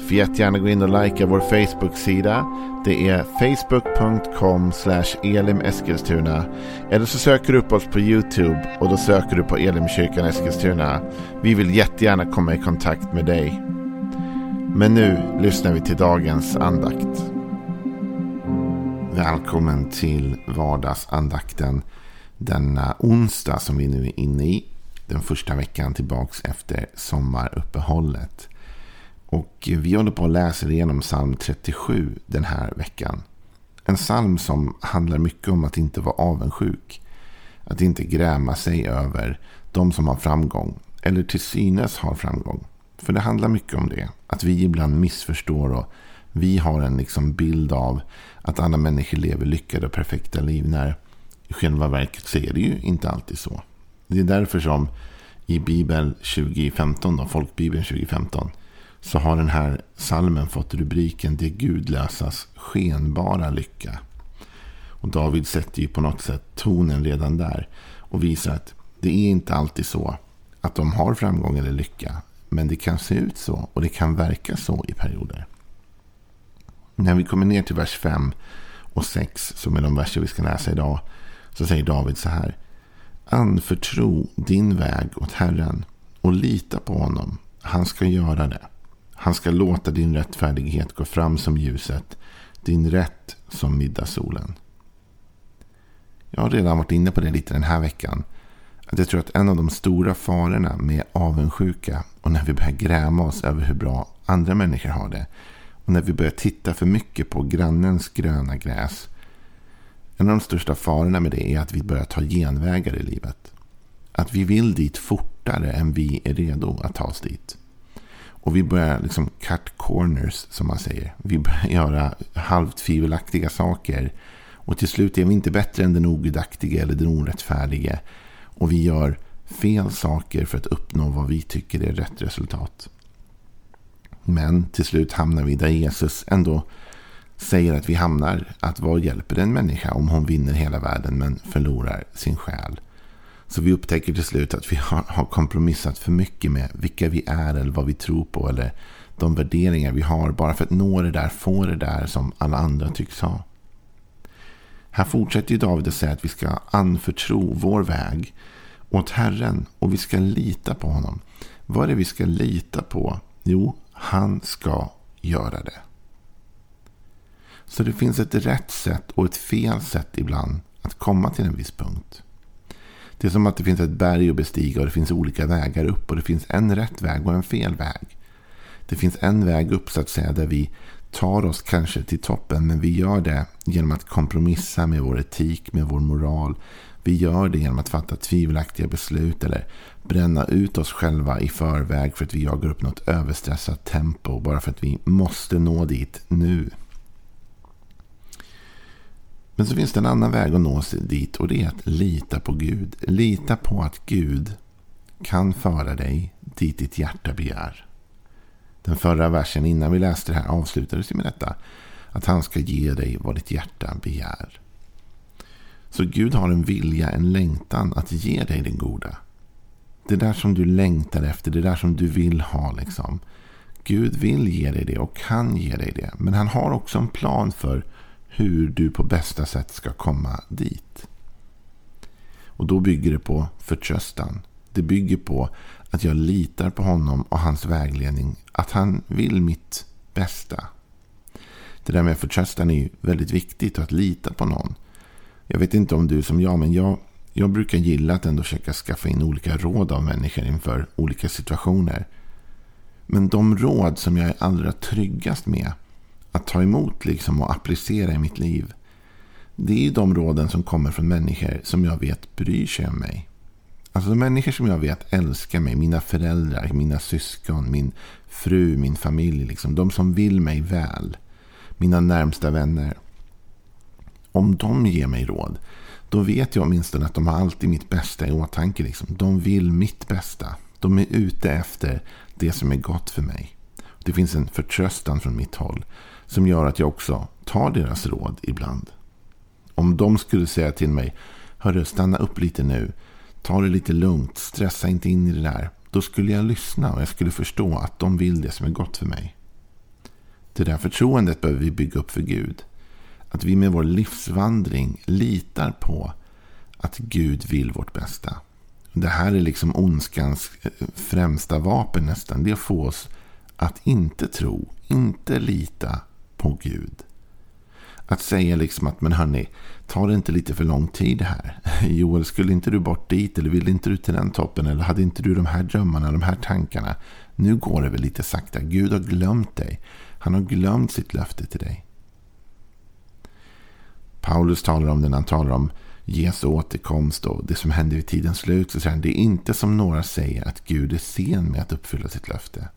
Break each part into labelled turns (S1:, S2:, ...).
S1: Får jättegärna gå in och likea vår Facebook-sida. Det är facebook.com elimeskilstuna. Eller så söker du upp oss på YouTube och då söker du på Elimkyrkan Eskilstuna. Vi vill jättegärna komma i kontakt med dig. Men nu lyssnar vi till dagens andakt. Välkommen till vardagsandakten denna onsdag som vi nu är inne i. Den första veckan tillbaks efter sommaruppehållet. Och vi håller på att läsa igenom psalm 37 den här veckan. En psalm som handlar mycket om att inte vara avundsjuk. Att inte gräma sig över de som har framgång. Eller till synes har framgång. För det handlar mycket om det. Att vi ibland missförstår och vi har en liksom bild av att alla människor lever lyckade och perfekta liv. När i själva verket så är det ju inte alltid så. Det är därför som i Bibel 2015, då, folkbibeln 2015, så har den här salmen fått rubriken Det gudlösas skenbara lycka. Och David sätter ju på något sätt tonen redan där och visar att det är inte alltid så att de har framgång eller lycka. Men det kan se ut så och det kan verka så i perioder. När vi kommer ner till vers 5 och 6 som är de verser vi ska läsa idag så säger David så här. Anförtro din väg åt Herren och lita på honom. Han ska göra det. Han ska låta din rättfärdighet gå fram som ljuset, din rätt som middagssolen. Jag har redan varit inne på det lite den här veckan. Att jag tror att en av de stora farorna med avundsjuka och när vi börjar gräma oss över hur bra andra människor har det och när vi börjar titta för mycket på grannens gröna gräs. En av de största farorna med det är att vi börjar ta genvägar i livet. Att vi vill dit fortare än vi är redo att ta oss dit. Och vi börjar liksom cut corners som man säger. Vi börjar göra halvt tvivelaktiga saker. Och till slut är vi inte bättre än den ogudaktige eller den orättfärdige. Och vi gör fel saker för att uppnå vad vi tycker är rätt resultat. Men till slut hamnar vi där Jesus ändå säger att vi hamnar. Att vad hjälper en människa om hon vinner hela världen men förlorar sin själ? Så vi upptäcker till slut att vi har, har kompromissat för mycket med vilka vi är eller vad vi tror på. Eller de värderingar vi har bara för att nå det där, få det där som alla andra tycks ha. Här fortsätter ju David att säga att vi ska anförtro vår väg åt Herren och vi ska lita på honom. Vad är det vi ska lita på? Jo, han ska göra det. Så det finns ett rätt sätt och ett fel sätt ibland att komma till en viss punkt. Det är som att det finns ett berg att bestiga och det finns olika vägar upp. Och det finns en rätt väg och en fel väg. Det finns en väg upp så att säga där vi tar oss kanske till toppen. Men vi gör det genom att kompromissa med vår etik, med vår moral. Vi gör det genom att fatta tvivelaktiga beslut eller bränna ut oss själva i förväg för att vi jagar upp något överstressat tempo bara för att vi måste nå dit nu. Men så finns det en annan väg att nå sig dit och det är att lita på Gud. Lita på att Gud kan föra dig dit ditt hjärta begär. Den förra versen innan vi läste det här avslutades med detta. Att han ska ge dig vad ditt hjärta begär. Så Gud har en vilja, en längtan att ge dig det goda. Det där som du längtar efter, det där som du vill ha. liksom. Gud vill ge dig det och kan ge dig det. Men han har också en plan för hur du på bästa sätt ska komma dit. Och då bygger det på förtröstan. Det bygger på att jag litar på honom och hans vägledning. Att han vill mitt bästa. Det där med förtröstan är väldigt viktigt och att lita på någon. Jag vet inte om du är som jag, men jag, jag brukar gilla att ändå försöka skaffa in olika råd av människor inför olika situationer. Men de råd som jag är allra tryggast med att ta emot liksom och applicera i mitt liv. Det är de råden som kommer från människor som jag vet bryr sig om mig. Alltså människor som jag vet älskar mig. Mina föräldrar, mina syskon, min fru, min familj. Liksom. De som vill mig väl. Mina närmsta vänner. Om de ger mig råd. då vet jag åtminstone att de har alltid mitt bästa i åtanke. Liksom. De vill mitt bästa. De är ute efter det som är gott för mig. Det finns en förtröstan från mitt håll som gör att jag också tar deras råd ibland. Om de skulle säga till mig, hörru, stanna upp lite nu. Ta det lite lugnt, stressa inte in i det där. Då skulle jag lyssna och jag skulle förstå att de vill det som är gott för mig. Det där förtroendet behöver vi bygga upp för Gud. Att vi med vår livsvandring litar på att Gud vill vårt bästa. Det här är liksom ondskans eh, främsta vapen nästan. Det är att få oss att inte tro, inte lita på Gud. Att säga liksom att, men hörni, tar det inte lite för lång tid här? Joel, skulle inte du bort dit? Eller vill inte du till den toppen? Eller hade inte du de här drömmarna, de här tankarna? Nu går det väl lite sakta. Gud har glömt dig. Han har glömt sitt löfte till dig. Paulus talar om det när han talar om Jesu återkomst och det som händer vid tidens slut. Så säger han, det är inte som några säger att Gud är sen med att uppfylla sitt löfte.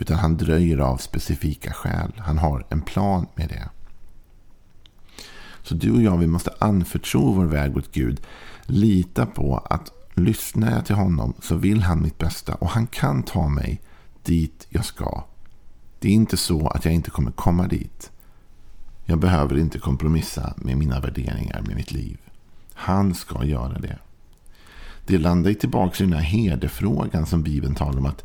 S1: Utan han dröjer av specifika skäl. Han har en plan med det. Så du och jag, vi måste anförtro vår väg åt Gud. Lita på att lyssnar jag till honom så vill han mitt bästa. Och han kan ta mig dit jag ska. Det är inte så att jag inte kommer komma dit. Jag behöver inte kompromissa med mina värderingar, med mitt liv. Han ska göra det. Det landar tillbaka i den här herdefrågan som Bibeln talar om. Att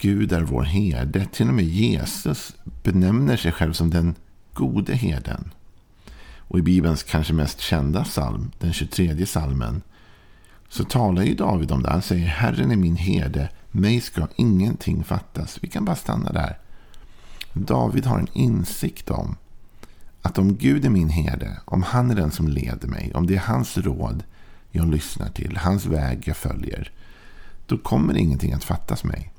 S1: Gud är vår herde. Till och med Jesus benämner sig själv som den gode herden. Och i Bibelns kanske mest kända psalm, den 23 psalmen, så talar ju David om det. Han säger Herren är min herde, mig ska ingenting fattas. Vi kan bara stanna där. David har en insikt om att om Gud är min herde, om han är den som leder mig, om det är hans råd jag lyssnar till, hans väg jag följer, då kommer ingenting att fattas mig.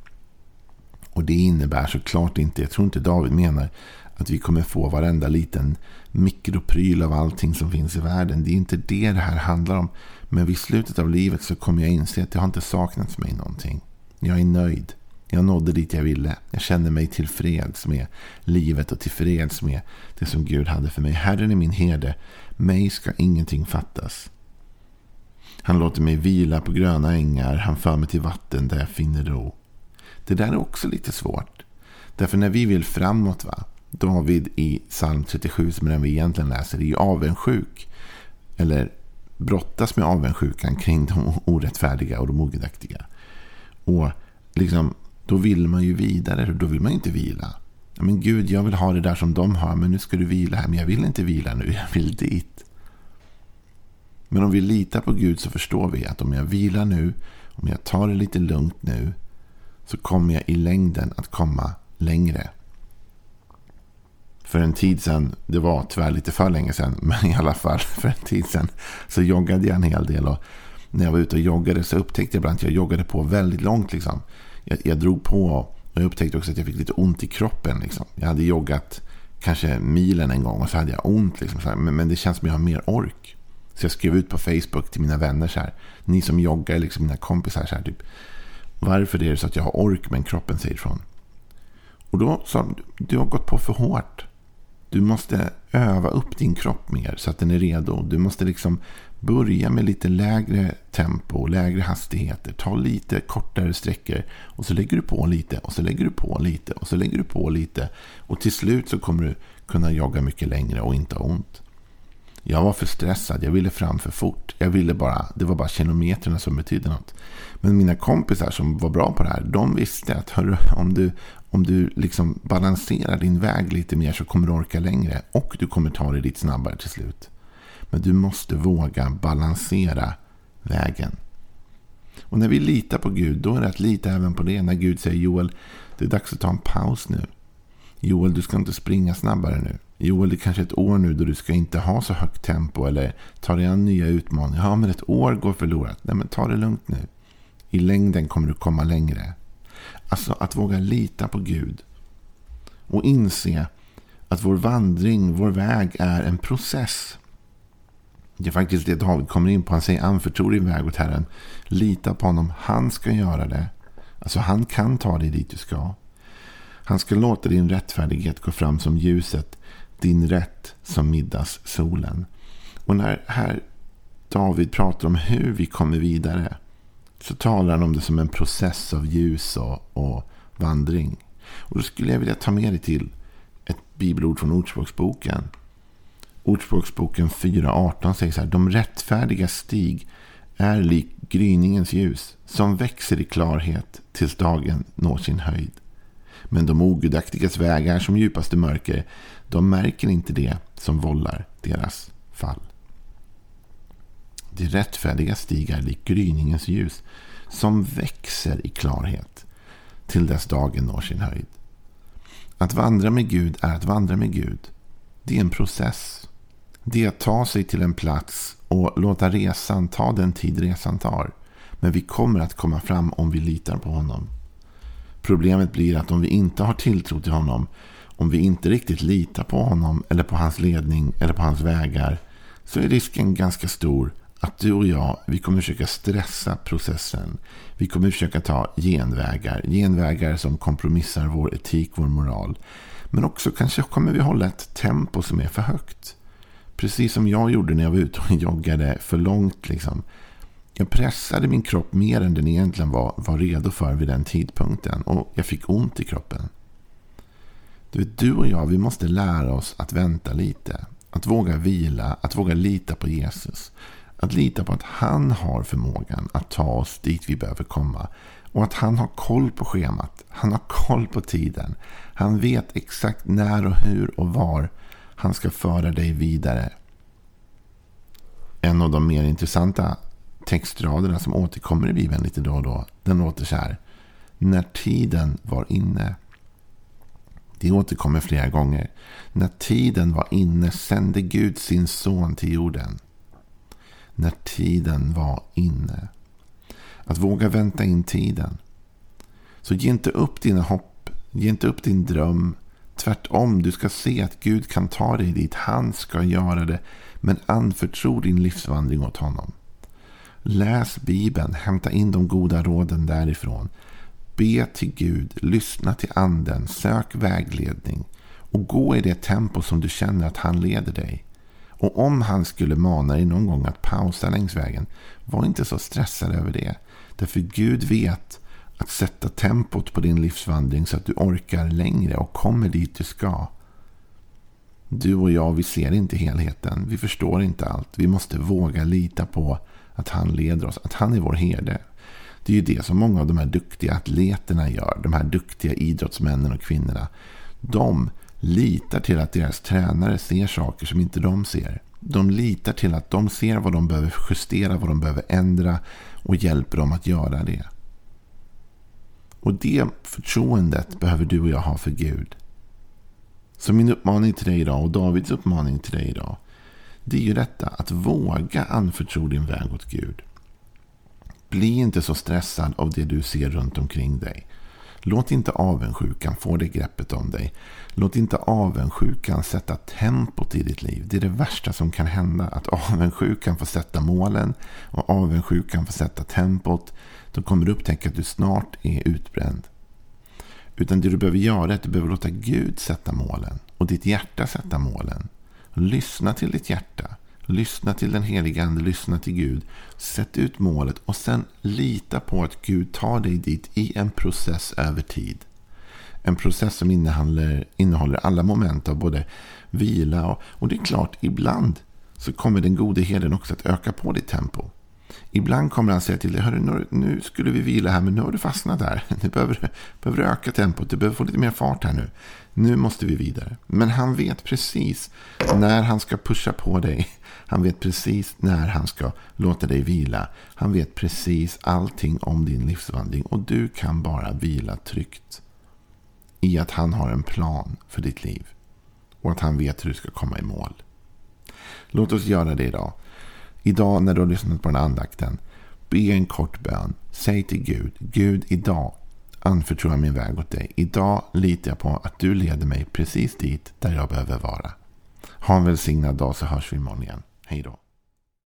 S1: Och det innebär såklart inte, jag tror inte David menar att vi kommer få varenda liten mikropryl av allting som finns i världen. Det är inte det det här handlar om. Men vid slutet av livet så kommer jag inse att det har inte saknats mig någonting. Jag är nöjd. Jag nådde dit jag ville. Jag känner mig tillfreds med livet och tillfreds med det som Gud hade för mig. Herren är min herde. Mig ska ingenting fattas. Han låter mig vila på gröna ängar. Han för mig till vatten där jag finner ro. Det där är också lite svårt. Därför när vi vill framåt, va? David i psalm 37, som är den vi egentligen läser, är ju avundsjuk. Eller brottas med avundsjukan kring de orättfärdiga och de ogudaktiga. Och liksom, då vill man ju vidare, då vill man inte vila. Men Gud, jag vill ha det där som de har, men nu ska du vila här. Men jag vill inte vila nu, jag vill dit. Men om vi litar på Gud så förstår vi att om jag vilar nu, om jag tar det lite lugnt nu, så kommer jag i längden att komma längre. För en tid sedan, det var tyvärr lite för länge sedan, men i alla fall för en tid sedan så joggade jag en hel del. Och när jag var ute och joggade så upptäckte jag ibland att jag joggade på väldigt långt. Liksom. Jag, jag drog på och jag upptäckte också att jag fick lite ont i kroppen. Liksom. Jag hade joggat kanske milen en gång och så hade jag ont. Liksom, men, men, det känns som att jag har mer ork. Så jag skrev ut på Facebook till mina vänner så här. Ni som joggar, liksom mina kompisar så här. Typ, varför är det så att jag har ork men kroppen säger ifrån? Och då sa de, du har gått på för hårt. Du måste öva upp din kropp mer så att den är redo. Du måste liksom börja med lite lägre tempo, lägre hastigheter. Ta lite kortare sträckor och så lägger du på lite och så lägger du på lite och så lägger du på lite. Och till slut så kommer du kunna jogga mycket längre och inte ha ont. Jag var för stressad, jag ville fram för fort. Jag ville bara, det var bara kilometerna som betydde något. Men mina kompisar som var bra på det här, de visste att hörru, om du, om du liksom balanserar din väg lite mer så kommer du orka längre. Och du kommer ta dig dit snabbare till slut. Men du måste våga balansera vägen. Och när vi litar på Gud, då är det att lita även på det. När Gud säger Joel, det är dags att ta en paus nu. Joel, du ska inte springa snabbare nu. Joel, det är kanske ett år nu då du ska inte ha så högt tempo eller ta dig an nya utmaningar. Ja, men ett år går förlorat. Nej, men ta det lugnt nu. I längden kommer du komma längre. Alltså att våga lita på Gud. Och inse att vår vandring, vår väg är en process. Det är faktiskt det David kommer in på. Han säger anförtro din väg åt Herren. Lita på honom. Han ska göra det. Alltså han kan ta dig dit du ska. Han ska låta din rättfärdighet gå fram som ljuset. Din rätt som middagssolen. Och när här David pratar om hur vi kommer vidare så talar han om det som en process av ljus och, och vandring. Och då skulle jag vilja ta med dig till ett bibelord från Ordspråksboken. Ordspråksboken 4.18 säger så här. De rättfärdiga stig är lik gryningens ljus som växer i klarhet tills dagen når sin höjd. Men de ogudaktigas vägar som djupaste mörker, de märker inte det som vållar deras fall. De rättfärdiga stigar lik gryningens ljus som växer i klarhet till dess dagen når sin höjd. Att vandra med Gud är att vandra med Gud. Det är en process. Det är att ta sig till en plats och låta resan ta den tid resan tar. Men vi kommer att komma fram om vi litar på honom. Problemet blir att om vi inte har tilltro till honom, om vi inte riktigt litar på honom eller på hans ledning eller på hans vägar, så är risken ganska stor att du och jag, vi kommer försöka stressa processen. Vi kommer försöka ta genvägar. Genvägar som kompromissar vår etik, vår moral. Men också kanske kommer vi hålla ett tempo som är för högt. Precis som jag gjorde när jag var ute och joggade för långt. Liksom. Jag pressade min kropp mer än den egentligen var, var redo för vid den tidpunkten. Och jag fick ont i kroppen. Du, vet, du och jag, vi måste lära oss att vänta lite. Att våga vila, att våga lita på Jesus. Att lita på att han har förmågan att ta oss dit vi behöver komma. Och att han har koll på schemat. Han har koll på tiden. Han vet exakt när och hur och var han ska föra dig vidare. En av de mer intressanta textraderna som återkommer i Bibeln lite då och då. Den låter så här. När tiden var inne. Det återkommer flera gånger. När tiden var inne sände Gud sin son till jorden när tiden var inne. Att våga vänta in tiden. Så ge inte upp dina hopp. Ge inte upp din dröm. Tvärtom, du ska se att Gud kan ta dig dit. Han ska göra det. Men anförtro din livsvandring åt honom. Läs Bibeln. Hämta in de goda råden därifrån. Be till Gud. Lyssna till anden. Sök vägledning. Och gå i det tempo som du känner att han leder dig. Och om han skulle mana dig någon gång att pausa längs vägen, var inte så stressad över det. Därför Gud vet att sätta tempot på din livsvandring så att du orkar längre och kommer dit du ska. Du och jag, vi ser inte helheten. Vi förstår inte allt. Vi måste våga lita på att han leder oss, att han är vår herde. Det är ju det som många av de här duktiga atleterna gör. De här duktiga idrottsmännen och kvinnorna. De litar till att deras tränare ser saker som inte de ser. De litar till att de ser vad de behöver justera, vad de behöver ändra och hjälper dem att göra det. Och det förtroendet behöver du och jag ha för Gud. Så min uppmaning till dig idag och Davids uppmaning till dig idag. Det är ju detta att våga anförtro din väg åt Gud. Bli inte så stressad av det du ser runt omkring dig. Låt inte avundsjukan få det greppet om dig. Låt inte avundsjukan sätta tempot i ditt liv. Det är det värsta som kan hända. Att avundsjukan får sätta målen och avundsjukan får sätta tempot. Då kommer du upptäcka att du snart är utbränd. Utan det du behöver göra är att du behöver låta Gud sätta målen. Och ditt hjärta sätta målen. Lyssna till ditt hjärta. Lyssna till den heliga Ande, lyssna till Gud. Sätt ut målet och sen lita på att Gud tar dig dit i en process över tid. En process som innehåller, innehåller alla moment av både vila och, och det är klart, ibland så kommer den gode herden också att öka på ditt tempo. Ibland kommer han säga till dig, Hörru, nu skulle vi vila här, men nu har du fastnat där. Nu behöver, behöver öka tempot, du behöver få lite mer fart här nu. Nu måste vi vidare. Men han vet precis när han ska pusha på dig. Han vet precis när han ska låta dig vila. Han vet precis allting om din livsvandring. Och du kan bara vila tryggt i att han har en plan för ditt liv. Och att han vet hur du ska komma i mål. Låt oss göra det idag. Idag när du har lyssnat på den här andakten. Be en kort bön. Säg till Gud. Gud, idag anförtror jag min väg åt dig. Idag litar jag på att du leder mig precis dit där jag behöver vara. Ha en välsignad dag så hörs vi imorgon igen. Hej då.